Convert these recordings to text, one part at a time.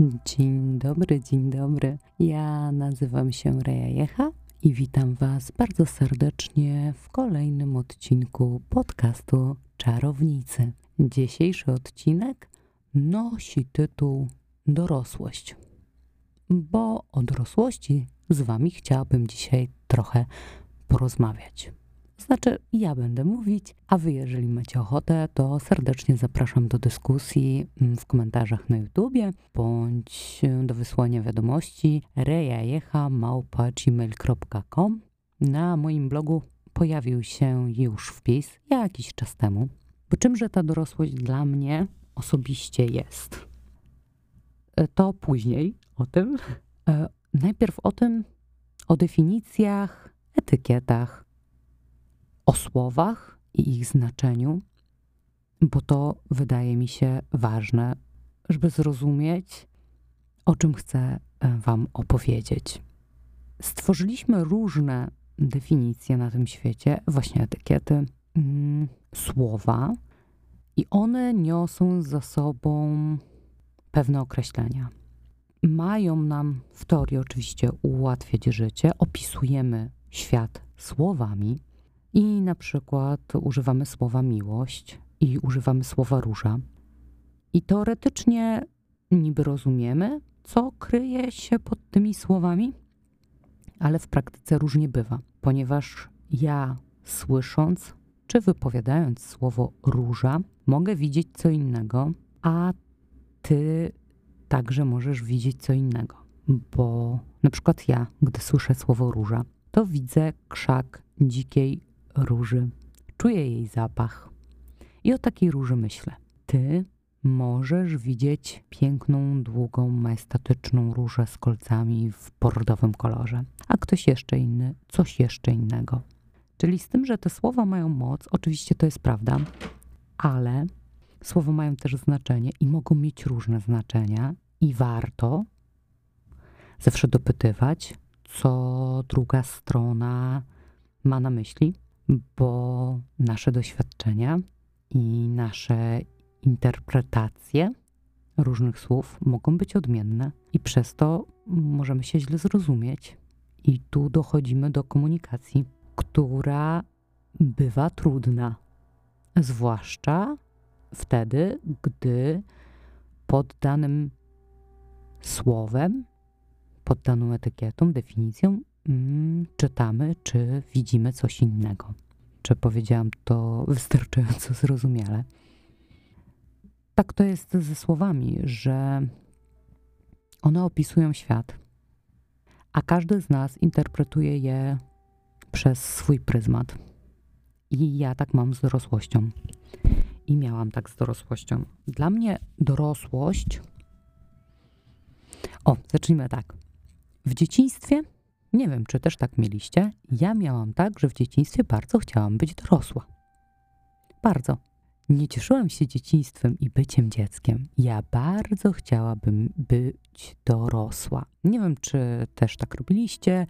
Dzień dobry, dzień dobry. Ja nazywam się Reja Jecha i witam Was bardzo serdecznie w kolejnym odcinku podcastu Czarownicy. Dzisiejszy odcinek nosi tytuł Dorosłość, bo o dorosłości z Wami chciałabym dzisiaj trochę porozmawiać. Znaczy, ja będę mówić, a wy, jeżeli macie ochotę, to serdecznie zapraszam do dyskusji mm, w komentarzach na YouTubie bądź do wysłania wiadomości rejajecha.gmail.com Na moim blogu pojawił się już wpis jakiś czas temu. Bo czymże ta dorosłość dla mnie osobiście jest? E, to później o tym. E, najpierw o tym, o definicjach, etykietach, o słowach i ich znaczeniu, bo to wydaje mi się ważne, żeby zrozumieć, o czym chcę e, Wam opowiedzieć. Stworzyliśmy różne definicje na tym świecie, właśnie etykiety, mm, słowa, i one niosą za sobą pewne określenia. Mają nam w teorii oczywiście ułatwiać życie, opisujemy świat słowami, i na przykład używamy słowa miłość i używamy słowa róża. I teoretycznie niby rozumiemy, co kryje się pod tymi słowami, ale w praktyce różnie bywa, ponieważ ja słysząc czy wypowiadając słowo róża, mogę widzieć co innego, a ty także możesz widzieć co innego. Bo na przykład ja, gdy słyszę słowo róża, to widzę krzak dzikiej róży. Czuję jej zapach. I o takiej róży myślę. Ty możesz widzieć piękną, długą, majestatyczną różę z kolcami w bordowym kolorze, a ktoś jeszcze inny coś jeszcze innego. Czyli z tym, że te słowa mają moc, oczywiście to jest prawda, ale słowa mają też znaczenie i mogą mieć różne znaczenia, i warto zawsze dopytywać, co druga strona ma na myśli, bo nasze doświadczenia i nasze interpretacje różnych słów mogą być odmienne i przez to możemy się źle zrozumieć. I tu dochodzimy do komunikacji, która bywa trudna, zwłaszcza wtedy, gdy pod danym słowem, pod daną etykietą, definicją mm, czytamy, czy widzimy coś innego. Czy powiedziałam to wystarczająco zrozumiale? Tak to jest ze słowami, że one opisują świat, a każdy z nas interpretuje je przez swój pryzmat. I ja tak mam z dorosłością. I miałam tak z dorosłością. Dla mnie dorosłość. O, zacznijmy tak. W dzieciństwie nie wiem, czy też tak mieliście. Ja miałam tak, że w dzieciństwie bardzo chciałam być dorosła. Bardzo. Nie cieszyłam się dzieciństwem i byciem dzieckiem. Ja bardzo chciałabym być dorosła. Nie wiem, czy też tak robiliście.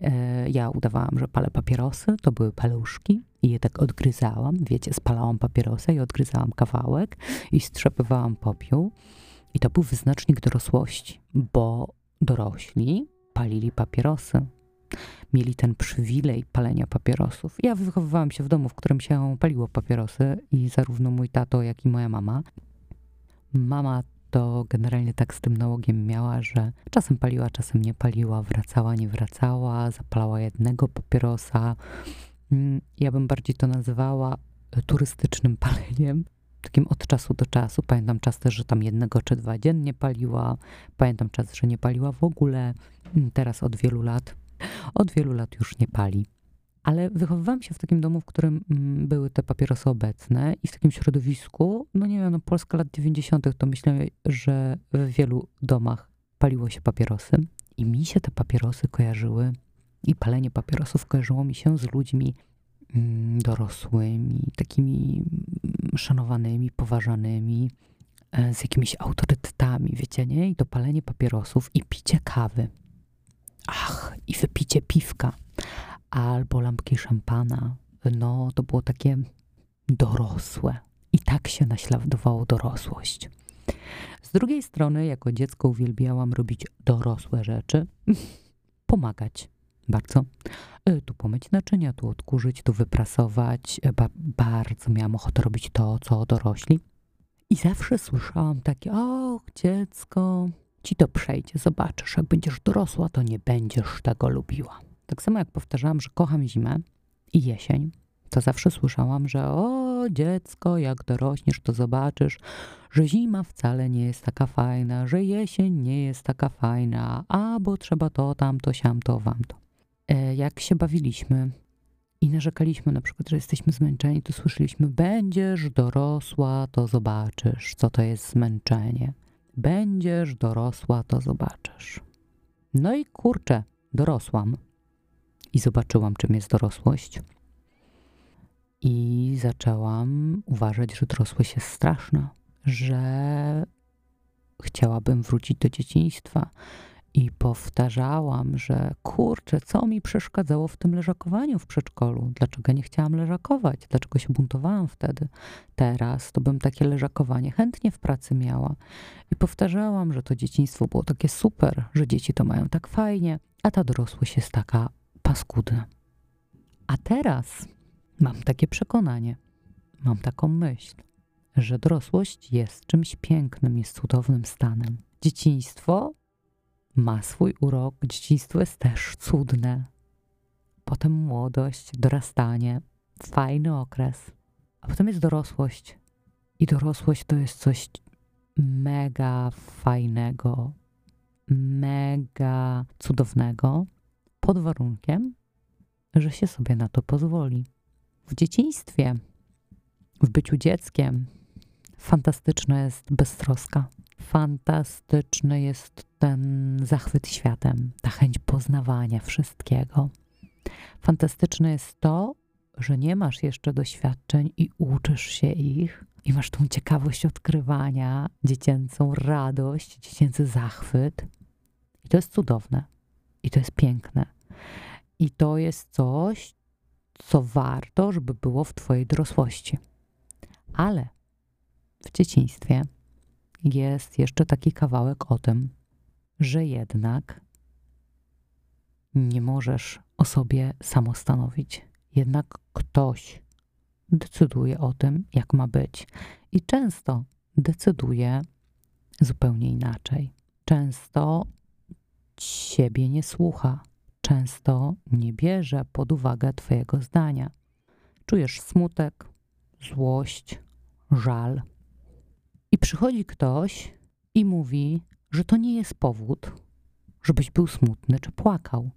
E, ja udawałam, że palę papierosy. To były paluszki i je tak odgryzałam. Wiecie, spalałam papierosy i odgryzałam kawałek i strzepywałam popiół. I to był wyznacznik dorosłości, bo dorośli palili papierosy. Mieli ten przywilej palenia papierosów. Ja wychowywałam się w domu, w którym się paliło papierosy i zarówno mój tato, jak i moja mama. Mama to generalnie tak z tym nałogiem miała, że czasem paliła, czasem nie paliła, wracała, nie wracała, zapalała jednego papierosa. Mm, ja bym bardziej to nazywała turystycznym paleniem, takim od czasu do czasu. Pamiętam czas też, że tam jednego czy dwa dziennie paliła. Pamiętam czas, że nie paliła w ogóle. Mm, teraz od wielu lat, od wielu lat już nie pali. Ale wychowywałam się w takim domu, w którym mm, były te papierosy obecne i w takim środowisku, no nie wiem, no Polska lat 90., to myślę, że w wielu domach paliło się papierosy i mi się te papierosy kojarzyły i palenie papierosów kojarzyło mi się z ludźmi mm, dorosłymi, takimi szanowanymi, poważanymi, e, z jakimiś autorytetami, wiecie, nie? I to palenie papierosów i picie kawy. Ach, i wypicie piwka albo lampki szampana. No, to było takie dorosłe. I tak się naśladowało dorosłość. Z drugiej strony, jako dziecko uwielbiałam robić dorosłe rzeczy, pomagać bardzo. E, tu pomyć naczynia, tu odkurzyć, tu wyprasować. E, ba bardzo miałam ochotę robić to, co dorośli. I zawsze słyszałam takie, o dziecko, ci to przejdzie, zobaczysz, jak będziesz dorosła, to nie będziesz tego lubiła. Tak samo jak powtarzałam, że kocham zimę i jesień, to zawsze słyszałam, że o dziecko, jak dorośniesz, to zobaczysz, że zima wcale nie jest taka fajna, że jesień nie jest taka fajna, a bo trzeba to, tamto, siamto, wamto. E, jak się bawiliśmy i narzekaliśmy na przykład, że jesteśmy zmęczeni, to słyszeliśmy, będziesz dorosła, to zobaczysz, co to jest zmęczenie. Będziesz dorosła, to zobaczysz. No i kurczę, dorosłam i zobaczyłam, czym jest dorosłość. I zaczęłam uważać, że dorosłość jest straszna, że chciałabym wrócić do dzieciństwa. I powtarzałam, że kurczę, co mi przeszkadzało w tym leżakowaniu w przedszkolu? Dlaczego nie chciałam leżakować? Dlaczego się buntowałam wtedy? Teraz to bym takie leżakowanie chętnie w pracy miała. I powtarzałam, że to dzieciństwo było takie super, że dzieci to mają tak fajnie, a ta dorosłość jest taka paskudna. A teraz mam takie przekonanie, mam taką myśl, że dorosłość jest czymś pięknym, jest cudownym stanem. Dzieciństwo ma swój urok, dzieciństwo jest też cudne. Potem młodość, dorastanie, fajny okres, a potem jest dorosłość. I dorosłość to jest coś mega fajnego, mega cudownego, pod warunkiem, że się sobie na to pozwoli. W dzieciństwie, w byciu dzieckiem, fantastyczna jest beztroska. Fantastyczny jest ten zachwyt światem, ta chęć poznawania wszystkiego. Fantastyczne jest to, że nie masz jeszcze doświadczeń i uczysz się ich, i masz tą ciekawość odkrywania, dziecięcą radość, dziecięcy zachwyt. I to jest cudowne. I to jest piękne. I to jest coś, co warto, żeby było w Twojej dorosłości. Ale w dzieciństwie jest jeszcze taki kawałek o tym, że jednak nie możesz o sobie samostanowić. Jednak ktoś decyduje o tym, jak ma być. I często decyduje zupełnie inaczej. Często ciebie nie słucha, często nie bierze pod uwagę Twojego zdania. Czujesz smutek, złość, żal. I przychodzi ktoś i mówi, że to nie jest powód, żebyś był smutny czy płakał,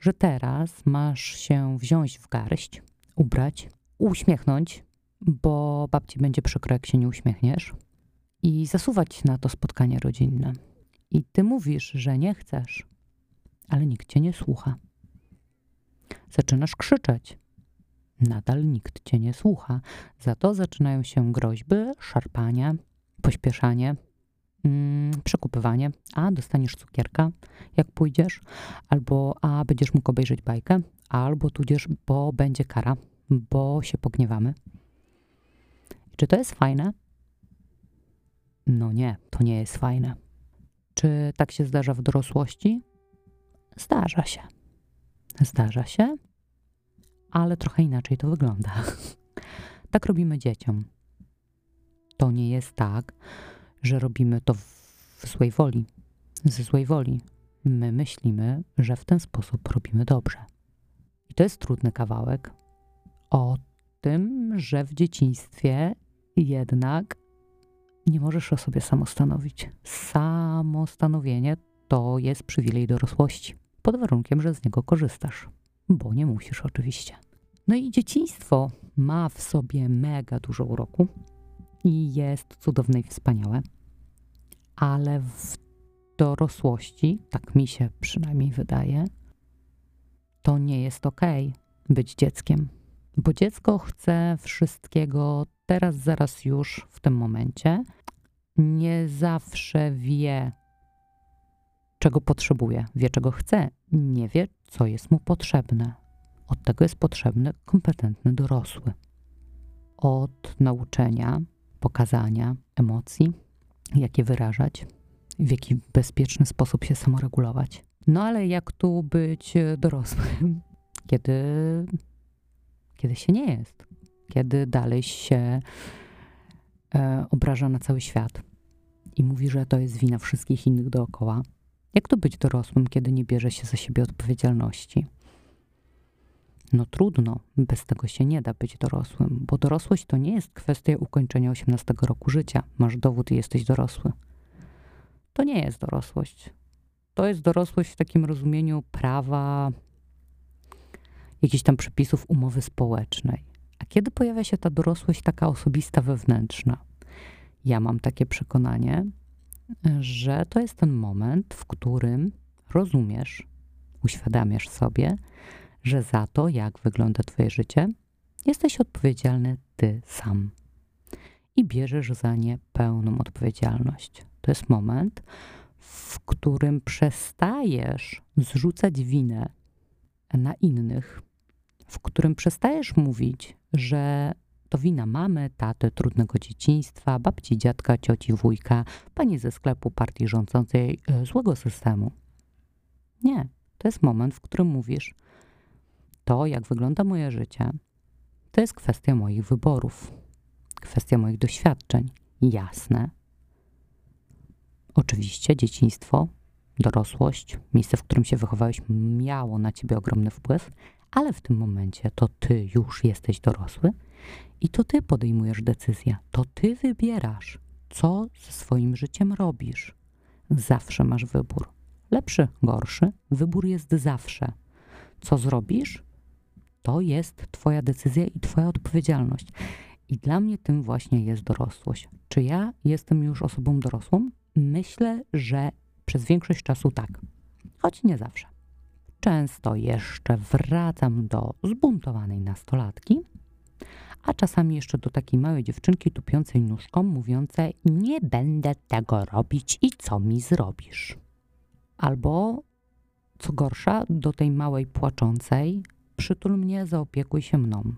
że teraz masz się wziąć w garść, ubrać, uśmiechnąć, bo babci będzie przykro, jak się nie uśmiechniesz, i zasuwać na to spotkanie rodzinne. I ty mówisz, że nie chcesz, ale nikt cię nie słucha. Zaczynasz krzyczeć. Nadal nikt cię nie słucha. Za to zaczynają się groźby, szarpanie, pośpieszanie, mm, przekupywanie. A dostaniesz cukierka, jak pójdziesz, albo a będziesz mógł obejrzeć bajkę, albo tudzież, bo będzie kara, bo się pogniewamy. Czy to jest fajne? No nie, to nie jest fajne. Czy tak się zdarza w dorosłości? Zdarza się. Zdarza się, ale trochę inaczej to wygląda. tak robimy dzieciom. To nie jest tak, że robimy to w złej woli, ze złej woli. My myślimy, że w ten sposób robimy dobrze. I to jest trudny kawałek o tym, że w dzieciństwie jednak nie możesz o sobie samostanowić. Samostanowienie to jest przywilej dorosłości, pod warunkiem, że z niego korzystasz, bo nie musisz oczywiście. No i dzieciństwo ma w sobie mega dużo uroku i jest cudowne i wspaniałe, ale w dorosłości, tak mi się przynajmniej wydaje, to nie jest ok być dzieckiem, bo dziecko chce wszystkiego teraz, zaraz, już w tym momencie. Nie zawsze wie, czego potrzebuje, wie, czego chce, nie wie, co jest mu potrzebne. Od tego jest potrzebny kompetentny dorosły. Od nauczenia, pokazania emocji, jak je wyrażać, w jaki bezpieczny sposób się samoregulować. No ale jak tu być dorosłym, kiedy, kiedy się nie jest, kiedy dalej się e, obraża na cały świat i mówi, że to jest wina wszystkich innych dookoła. Jak to być dorosłym, kiedy nie bierze się za siebie odpowiedzialności? No trudno, bez tego się nie da być dorosłym, bo dorosłość to nie jest kwestia ukończenia 18 roku życia. Masz dowód i jesteś dorosły. To nie jest dorosłość. To jest dorosłość w takim rozumieniu prawa, jakichś tam przepisów umowy społecznej. A kiedy pojawia się ta dorosłość taka osobista, wewnętrzna? Ja mam takie przekonanie, że to jest ten moment, w którym rozumiesz, uświadamiasz sobie, że za to, jak wygląda Twoje życie, jesteś odpowiedzialny Ty sam. I bierzesz za nie pełną odpowiedzialność. To jest moment, w którym przestajesz zrzucać winę na innych, w którym przestajesz mówić, że to wina mamy, taty, trudnego dzieciństwa, babci, dziadka, cioci, wujka, pani ze sklepu partii rządzącej, e, złego systemu. Nie, to jest moment, w którym mówisz, to jak wygląda moje życie, to jest kwestia moich wyborów, kwestia moich doświadczeń. Jasne. Oczywiście dzieciństwo, dorosłość, miejsce, w którym się wychowałeś, miało na ciebie ogromny wpływ, ale w tym momencie to ty już jesteś dorosły i to ty podejmujesz decyzję, to ty wybierasz, co ze swoim życiem robisz. Zawsze masz wybór. Lepszy, gorszy, wybór jest zawsze. Co zrobisz, to jest Twoja decyzja i Twoja odpowiedzialność. I dla mnie tym właśnie jest dorosłość. Czy ja jestem już osobą dorosłą? Myślę, że przez większość czasu tak, choć nie zawsze. Często jeszcze wracam do zbuntowanej nastolatki, a czasami jeszcze do takiej małej dziewczynki tupiącej nóżką, mówiącej: Nie będę tego robić i co mi zrobisz? Albo co gorsza, do tej małej płaczącej: Przytul mnie, zaopiekuj się mną.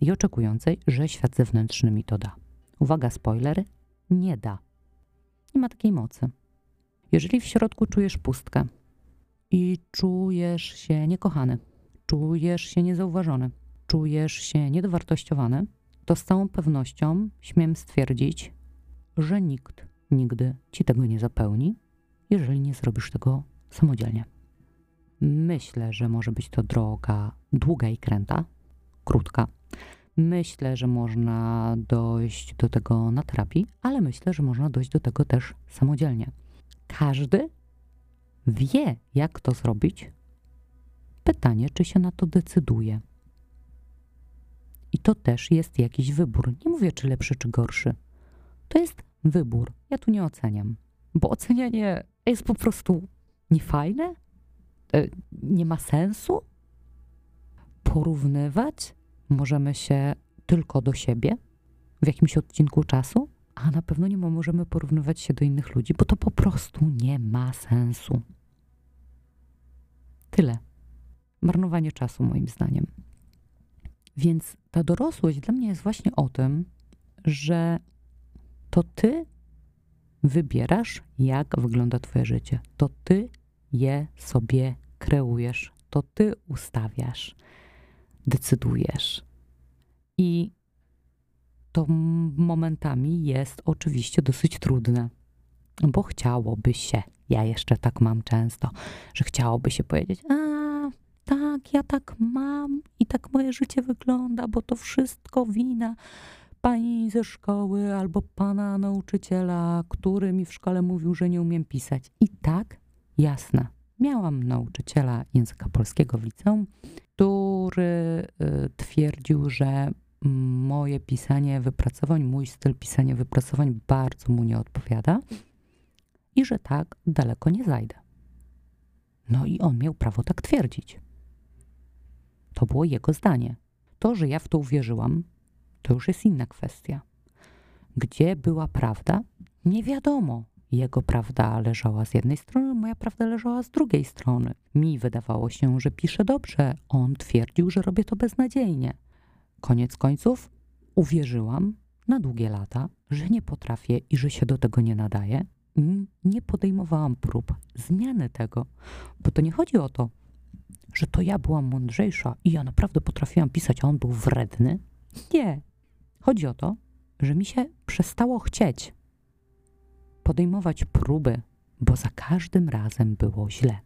I oczekującej, że świat zewnętrzny mi to da. Uwaga, spoiler: nie da. Nie ma takiej mocy. Jeżeli w środku czujesz pustkę, i czujesz się niekochany, czujesz się niezauważony, czujesz się niedowartościowany, to z całą pewnością śmiem stwierdzić, że nikt nigdy ci tego nie zapełni, jeżeli nie zrobisz tego samodzielnie. Myślę, że może być to droga długa i kręta, krótka. Myślę, że można dojść do tego na terapii, ale myślę, że można dojść do tego też samodzielnie. Każdy wie, jak to zrobić. Pytanie, czy się na to decyduje. I to też jest jakiś wybór. Nie mówię, czy lepszy, czy gorszy. To jest wybór. Ja tu nie oceniam, bo ocenianie jest po prostu niefajne, nie ma sensu. Porównywać możemy się tylko do siebie w jakimś odcinku czasu, a na pewno nie możemy porównywać się do innych ludzi, bo to po prostu nie ma sensu. Tyle. Marnowanie czasu, moim zdaniem. Więc ta dorosłość dla mnie jest właśnie o tym, że to ty wybierasz, jak wygląda Twoje życie. To ty je sobie kreujesz, to ty ustawiasz, decydujesz. I to momentami jest oczywiście dosyć trudne, bo chciałoby się, ja jeszcze tak mam często, że chciałoby się powiedzieć, a tak, ja tak mam i tak moje życie wygląda, bo to wszystko wina pani ze szkoły albo pana nauczyciela, który mi w szkole mówił, że nie umiem pisać. I tak, jasne, miałam nauczyciela języka polskiego w liceum, który y, twierdził, że moje pisanie wypracowań, mój styl pisania wypracowań bardzo mu nie odpowiada i że tak daleko nie zajdę. No i on miał prawo tak twierdzić. To było jego zdanie. To, że ja w to uwierzyłam, to już jest inna kwestia. Gdzie była prawda? Nie wiadomo. Jego prawda leżała z jednej strony, moja prawda leżała z drugiej strony. Mi wydawało się, że piszę dobrze, on twierdził, że robię to beznadziejnie. Koniec końców uwierzyłam na długie lata, że nie potrafię i że się do tego nie nadaję, nie podejmowałam prób zmiany tego, bo to nie chodzi o to, że to ja byłam mądrzejsza i ja naprawdę potrafiłam pisać, a on był wredny. Nie. Chodzi o to, że mi się przestało chcieć podejmować próby, bo za każdym razem było źle.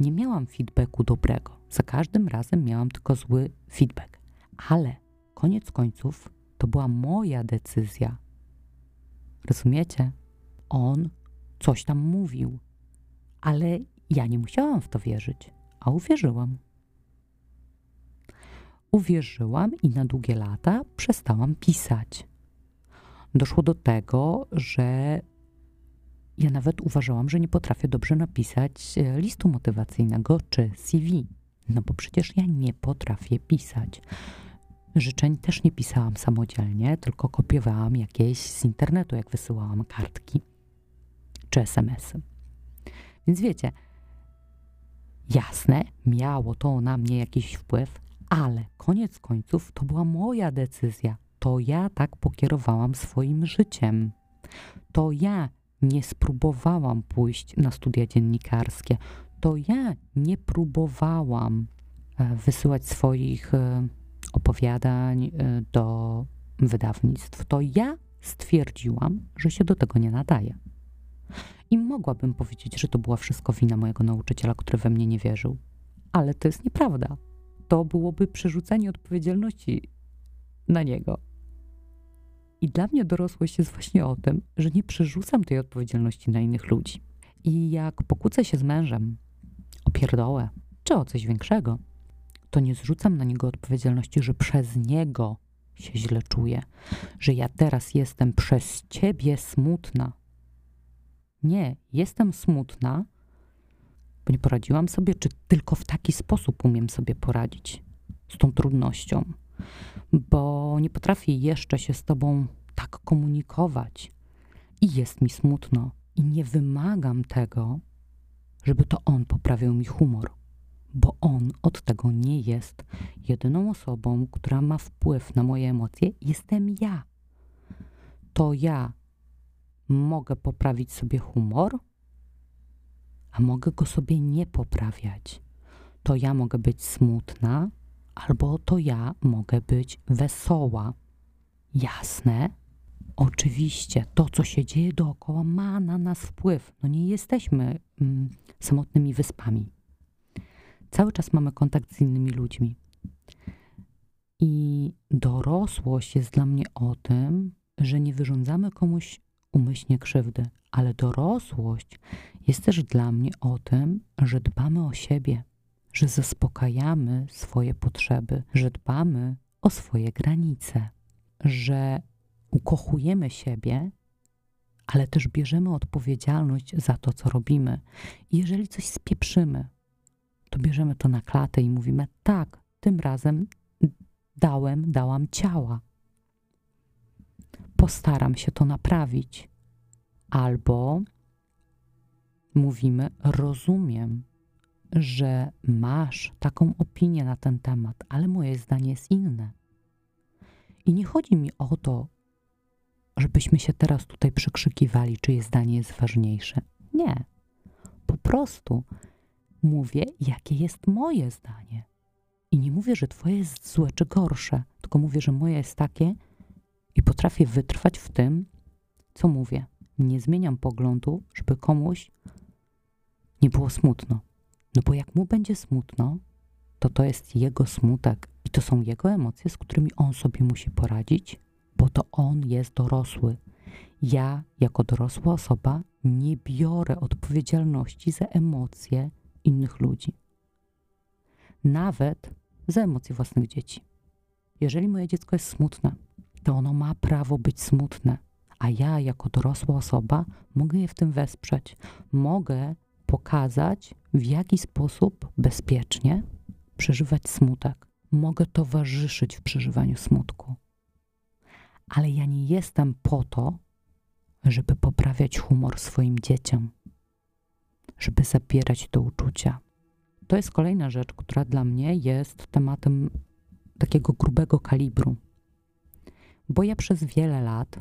Nie miałam feedbacku dobrego. Za każdym razem miałam tylko zły feedback. Ale koniec końców to była moja decyzja. Rozumiecie? On coś tam mówił, ale ja nie musiałam w to wierzyć, a uwierzyłam. Uwierzyłam i na długie lata przestałam pisać. Doszło do tego, że ja nawet uważałam, że nie potrafię dobrze napisać e, listu motywacyjnego czy CV. No bo przecież ja nie potrafię pisać. Życzeń też nie pisałam samodzielnie, tylko kopiowałam jakieś z internetu, jak wysyłałam kartki czy SMS-y. Więc wiecie, jasne, miało to na mnie jakiś wpływ, ale koniec końców to była moja decyzja. To ja tak pokierowałam swoim życiem. To ja nie spróbowałam pójść na studia dziennikarskie. To ja nie próbowałam e, wysyłać swoich e, opowiadań e, do wydawnictw. To ja stwierdziłam, że się do tego nie nadaje. I mogłabym powiedzieć, że to była wszystko wina mojego nauczyciela, który we mnie nie wierzył. Ale to jest nieprawda. To byłoby przerzucenie odpowiedzialności na niego. I dla mnie dorosłość jest właśnie o tym, że nie przerzucam tej odpowiedzialności na innych ludzi. I jak pokłócę się z mężem o pierdołę czy o coś większego, to nie zrzucam na niego odpowiedzialności, że przez niego się źle czuję, że ja teraz jestem przez ciebie smutna. Nie, jestem smutna, bo nie poradziłam sobie, czy tylko w taki sposób umiem sobie poradzić z tą trudnością bo nie potrafię jeszcze się z Tobą tak komunikować. I jest mi smutno, i nie wymagam tego, żeby to on poprawił mi humor, bo on od tego nie jest. Jedyną osobą, która ma wpływ na moje emocje, jestem ja. To ja mogę poprawić sobie humor, a mogę go sobie nie poprawiać. To ja mogę być smutna, albo to ja mogę być wesoła. Jasne? Oczywiście to, co się dzieje dookoła, ma na nas wpływ. No nie jesteśmy mm, samotnymi wyspami. Cały czas mamy kontakt z innymi ludźmi. I dorosłość jest dla mnie o tym, że nie wyrządzamy komuś umyślnie krzywdy, ale dorosłość jest też dla mnie o tym, że dbamy o siebie, że zaspokajamy swoje potrzeby, że dbamy o swoje granice, że ukochujemy siebie, ale też bierzemy odpowiedzialność za to, co robimy. I jeżeli coś spieprzymy, to bierzemy to na klatę i mówimy: tak, tym razem dałem, dałam ciała. Postaram się to naprawić. Albo mówimy: rozumiem, że masz taką opinię na ten temat, ale moje zdanie jest inne. I nie chodzi mi o to, żebyśmy się teraz tutaj przekrzykiwali, czyje zdanie jest ważniejsze. Nie. Po prostu mówię, jakie jest moje zdanie. I nie mówię, że twoje jest złe czy gorsze, tylko mówię, że moje jest takie i potrafię wytrwać w tym, co mówię. Nie zmieniam poglądu, żeby komuś nie było smutno. No bo jak mu będzie smutno, to to jest jego smutek i to są jego emocje, z którymi on sobie musi poradzić, bo to on jest dorosły. Ja, jako dorosła osoba, nie biorę odpowiedzialności za emocje innych ludzi. Nawet za emocje własnych dzieci. Jeżeli moje dziecko jest smutne, to ono ma prawo być smutne, a ja, jako dorosła osoba, mogę je w tym wesprzeć. Mogę pokazać, w jaki sposób bezpiecznie przeżywać smutek. Mogę towarzyszyć w przeżywaniu smutku. Ale ja nie jestem po to, żeby poprawiać humor swoim dzieciom, żeby zabierać to uczucia. To jest kolejna rzecz, która dla mnie jest tematem takiego grubego kalibru, Bo ja przez wiele lat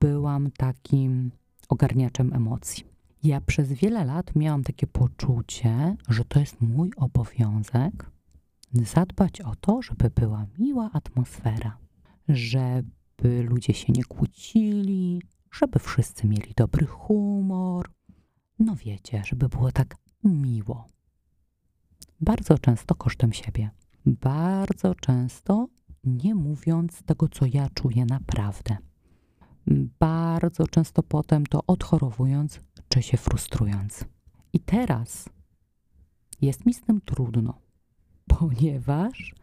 byłam takim ogarniaczem emocji. Ja przez wiele lat miałam takie poczucie, że to jest mój obowiązek zadbać o to, żeby była miła atmosfera, żeby ludzie się nie kłócili, żeby wszyscy mieli dobry humor. No wiecie, żeby było tak miło. Bardzo często kosztem siebie. Bardzo często nie mówiąc tego, co ja czuję naprawdę. Bardzo często potem to odchorowując czy się frustrując. I teraz jest mi z tym trudno, ponieważ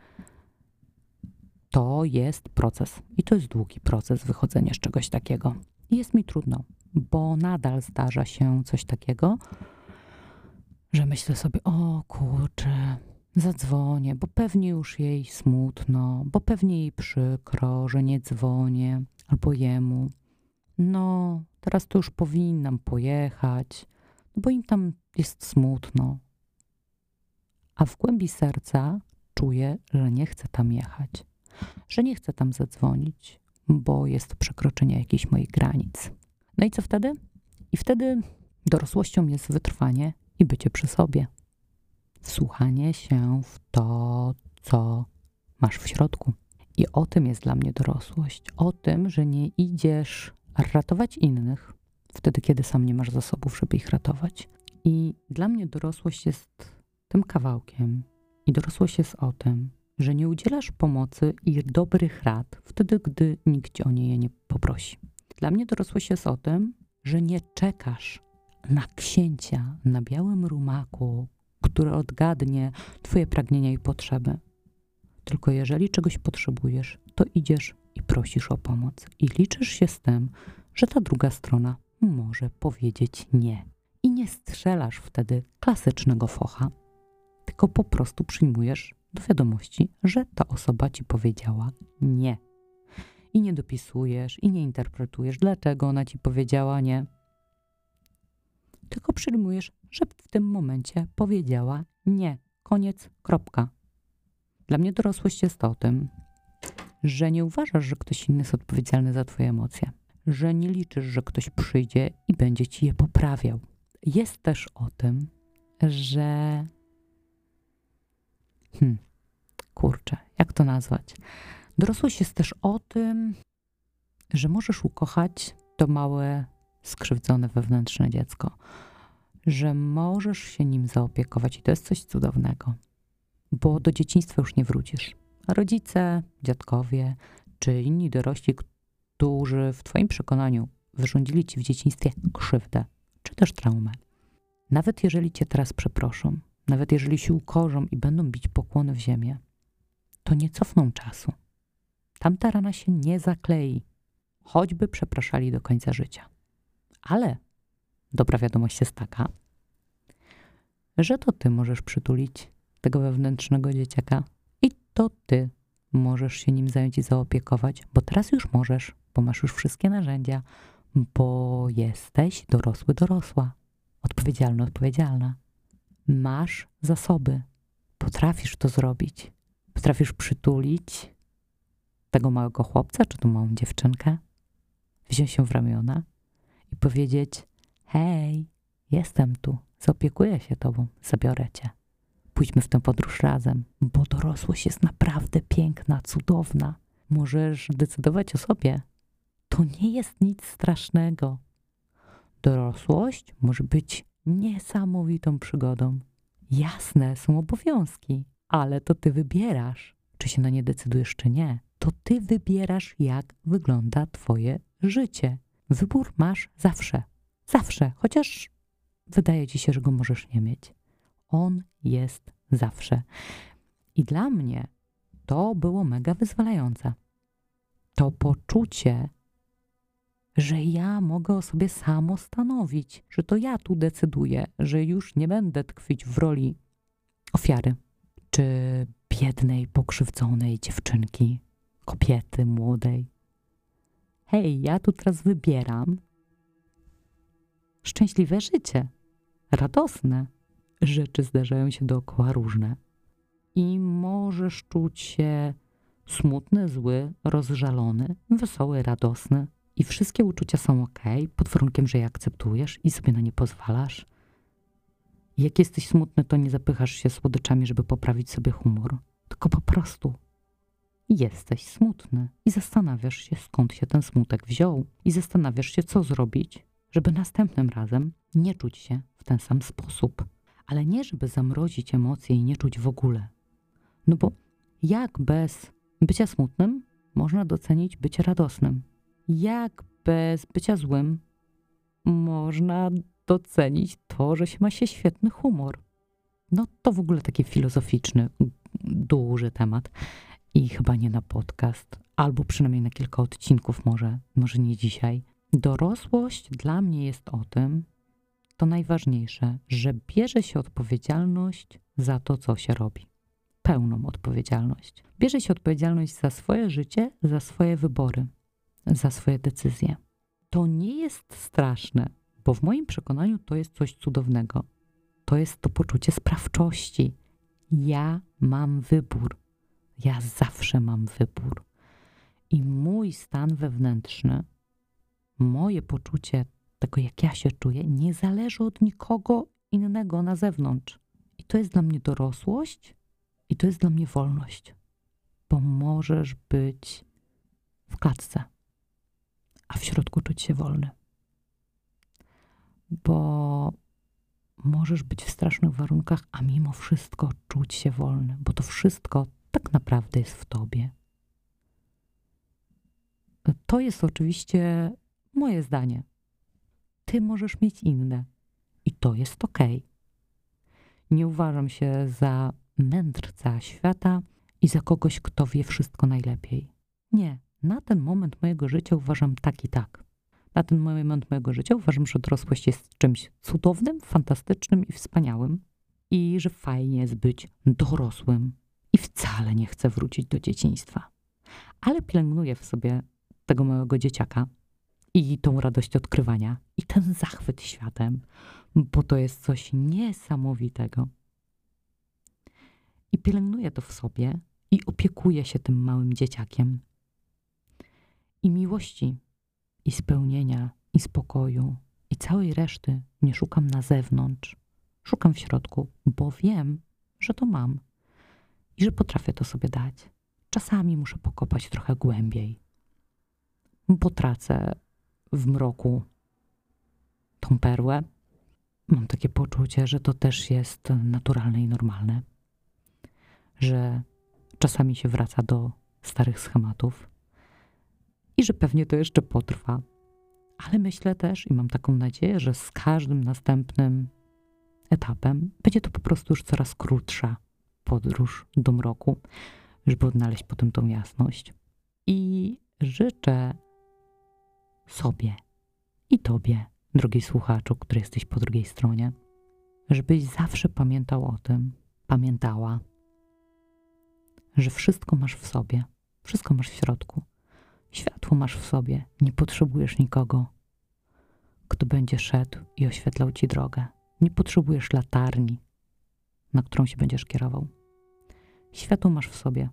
to jest proces i to jest długi proces wychodzenia z czegoś takiego. Jest mi trudno, bo nadal zdarza się coś takiego, że myślę sobie, o kurczę, zadzwonię, bo pewnie już jej smutno, bo pewnie jej przykro, że nie dzwonię, albo jemu. No, teraz to już powinnam pojechać, no bo im tam jest smutno. A w głębi serca czuję, że nie chcę tam jechać, że nie chcę tam zadzwonić, bo jest przekroczenie jakichś moich granic. No i co wtedy? I wtedy dorosłością jest wytrwanie i bycie przy sobie. Wsłuchanie się w to, co masz w środku. I o tym jest dla mnie dorosłość. O tym, że nie idziesz ratować innych wtedy, kiedy sam nie masz zasobów, żeby ich ratować. I dla mnie dorosłość jest tym kawałkiem. I dorosłość jest o tym, że nie udzielasz pomocy i dobrych rad wtedy, gdy nikt o nie nie poprosi. Dla mnie dorosłość jest o tym, że nie czekasz na księcia na białym rumaku, który odgadnie Twoje pragnienia i potrzeby. Tylko jeżeli czegoś potrzebujesz, to idziesz i prosisz o pomoc i liczysz się z tym, że ta druga strona może powiedzieć nie. I nie strzelasz wtedy klasycznego focha, tylko po prostu przyjmujesz do wiadomości, że ta osoba ci powiedziała nie. I nie dopisujesz, i nie interpretujesz, dlaczego ona ci powiedziała nie. Tylko przyjmujesz, że w tym momencie powiedziała nie. Koniec, kropka. Dla mnie dorosłość jest o tym, że nie uważasz, że ktoś inny jest odpowiedzialny za Twoje emocje, że nie liczysz, że ktoś przyjdzie i będzie ci je poprawiał. Jest też o tym, że. Hmm, kurczę, jak to nazwać? Dorosłość jest też o tym, że możesz ukochać to małe, skrzywdzone wewnętrzne dziecko, że możesz się nim zaopiekować i to jest coś cudownego, bo do dzieciństwa już nie wrócisz rodzice, dziadkowie czy inni dorośli, którzy w Twoim przekonaniu wyrządzili Ci w dzieciństwie krzywdę czy też traumę. Nawet jeżeli Cię teraz przeproszą, nawet jeżeli się ukorzą i będą bić pokłony w ziemię, to nie cofną czasu. Tamta rana się nie zaklei, choćby przepraszali do końca życia. Ale dobra wiadomość jest taka, że to ty możesz przytulić tego wewnętrznego dzieciaka to ty możesz się nim zająć i zaopiekować, bo teraz już możesz, bo masz już wszystkie narzędzia, bo jesteś dorosły, dorosła, odpowiedzialny, odpowiedzialna. Masz zasoby, potrafisz to zrobić. Potrafisz przytulić tego małego chłopca czy tą małą dziewczynkę, wziąć się w ramiona i powiedzieć: Hej, jestem tu, zaopiekuję się tobą, zabiorę cię. Pójdźmy w tę podróż razem, bo dorosłość jest naprawdę piękna, cudowna. Możesz decydować o sobie. To nie jest nic strasznego. Dorosłość może być niesamowitą przygodą. Jasne, są obowiązki, ale to ty wybierasz, czy się na nie decydujesz, czy nie. To ty wybierasz, jak wygląda twoje życie. Wybór masz zawsze. Zawsze, chociaż wydaje ci się, że go możesz nie mieć. On jest zawsze. I dla mnie to było mega wyzwalające. To poczucie, że ja mogę o sobie samo stanowić, że to ja tu decyduję, że już nie będę tkwić w roli ofiary czy biednej, pokrzywdzonej dziewczynki, kobiety młodej. Hej, ja tu teraz wybieram szczęśliwe życie, radosne rzeczy zdarzają się dookoła różne. I możesz czuć się smutny, zły, rozżalony, wesoły, radosny. I wszystkie uczucia są ok, pod warunkiem, że je akceptujesz i sobie na nie pozwalasz. Jak jesteś smutny, to nie zapychasz się słodyczami, żeby poprawić sobie humor, tylko po prostu jesteś smutny i zastanawiasz się, skąd się ten smutek wziął, i zastanawiasz się, co zrobić, żeby następnym razem nie czuć się w ten sam sposób. Ale nie, żeby zamrozić emocje i nie czuć w ogóle. No bo jak bez bycia smutnym można docenić bycie radosnym? Jak bez bycia złym można docenić to, że się ma się świetny humor? No to w ogóle taki filozoficzny, duży temat i chyba nie na podcast, albo przynajmniej na kilka odcinków, może, może nie dzisiaj. Dorosłość dla mnie jest o tym, to najważniejsze, że bierze się odpowiedzialność za to, co się robi. Pełną odpowiedzialność. Bierze się odpowiedzialność za swoje życie, za swoje wybory, za swoje decyzje. To nie jest straszne, bo w moim przekonaniu to jest coś cudownego. To jest to poczucie sprawczości. Ja mam wybór. Ja zawsze mam wybór. I mój stan wewnętrzny, moje poczucie tego, jak ja się czuję, nie zależy od nikogo innego na zewnątrz. I to jest dla mnie dorosłość, i to jest dla mnie wolność, bo możesz być w klatce, a w środku czuć się wolny. Bo możesz być w strasznych warunkach, a mimo wszystko czuć się wolny, bo to wszystko tak naprawdę jest w tobie. To jest oczywiście moje zdanie. Ty możesz mieć inne i to jest ok. Nie uważam się za mędrca świata i za kogoś, kto wie wszystko najlepiej. Nie, na ten moment mojego życia uważam tak i tak. Na ten moment mojego życia uważam, że dorosłość jest czymś cudownym, fantastycznym i wspaniałym i że fajnie jest być dorosłym i wcale nie chcę wrócić do dzieciństwa. Ale pielęgnuję w sobie tego małego dzieciaka i tą radość odkrywania i ten zachwyt światem, bo to jest coś niesamowitego. I pielęgnuję to w sobie i opiekuję się tym małym dzieciakiem. I miłości, i spełnienia, i spokoju, i całej reszty nie szukam na zewnątrz. Szukam w środku, bo wiem, że to mam i że potrafię to sobie dać. Czasami muszę pokopać trochę głębiej, bo tracę w mroku tą perłę. Mam takie poczucie, że to też jest naturalne i normalne, że czasami się wraca do starych schematów i że pewnie to jeszcze potrwa. Ale myślę też i mam taką nadzieję, że z każdym następnym etapem będzie to po prostu już coraz krótsza podróż do mroku, żeby odnaleźć potem tą jasność. I życzę sobie i tobie, drogi słuchaczu, który jesteś po drugiej stronie, żebyś zawsze pamiętał o tym, pamiętała, że wszystko masz w sobie, wszystko masz w środku. Światło masz w sobie, nie potrzebujesz nikogo, kto będzie szedł i oświetlał ci drogę. Nie potrzebujesz latarni, na którą się będziesz kierował. Światło masz w sobie,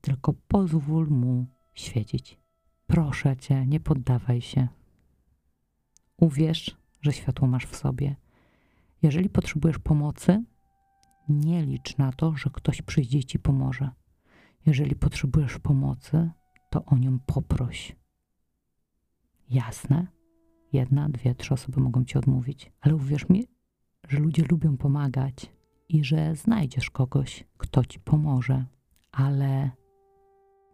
tylko pozwól mu świecić. Proszę cię, nie poddawaj się. Uwierz, że światło masz w sobie. Jeżeli potrzebujesz pomocy, nie licz na to, że ktoś przyjdzie i ci pomoże. Jeżeli potrzebujesz pomocy, to o nią poproś. Jasne? Jedna, dwie, trzy osoby mogą ci odmówić, ale uwierz mi, że ludzie lubią pomagać i że znajdziesz kogoś, kto ci pomoże, ale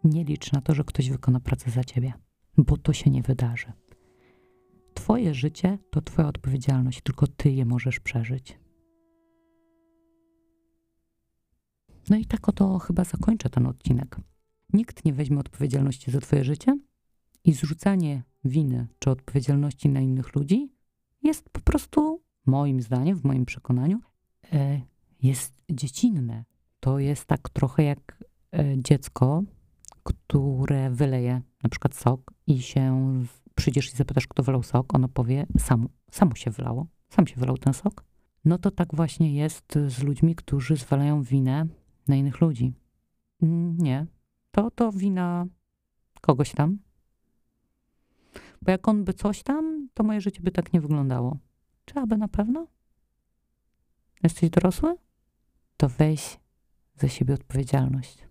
nie licz na to, że ktoś wykona pracę za ciebie, bo to się nie wydarzy. Twoje życie to Twoja odpowiedzialność, tylko Ty je możesz przeżyć. No i tak oto chyba zakończę ten odcinek. Nikt nie weźmie odpowiedzialności za Twoje życie i zrzucanie winy czy odpowiedzialności na innych ludzi jest po prostu, moim zdaniem, w moim przekonaniu, e, jest dziecinne. To jest tak trochę jak e, dziecko, które wyleje na przykład sok i się przyjdziesz i zapytasz, kto wylał sok, ono powie, sam, samo się wylało, sam się wylał ten sok. No to tak właśnie jest z ludźmi, którzy zwalają winę na innych ludzi. Nie, to to wina kogoś tam. Bo jak on by coś tam, to moje życie by tak nie wyglądało. Czy aby na pewno? Jesteś dorosły? To weź za siebie odpowiedzialność.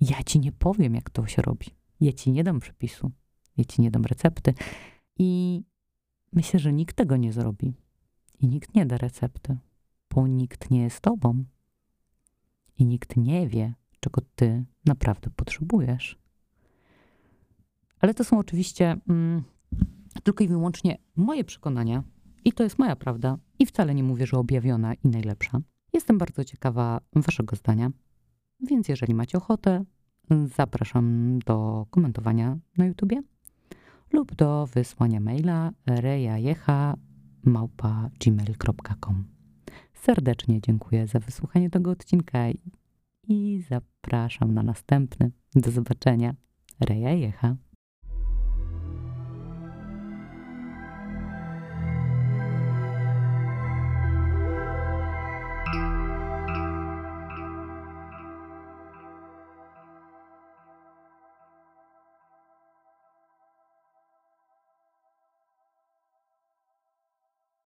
Ja ci nie powiem, jak to się robi. Ja ci nie dam przepisu. Ja ci nie dam recepty. I myślę, że nikt tego nie zrobi. I nikt nie da recepty, bo nikt nie jest tobą. I nikt nie wie, czego ty naprawdę potrzebujesz. Ale to są oczywiście mm, tylko i wyłącznie moje przekonania, i to jest moja prawda, i wcale nie mówię, że objawiona i najlepsza. Jestem bardzo ciekawa Waszego zdania, więc jeżeli macie ochotę, zapraszam do komentowania na YouTubie lub do wysłania maila rejajecha.gmail.com Serdecznie dziękuję za wysłuchanie tego odcinka i zapraszam na następny. Do zobaczenia. Reja Jecha.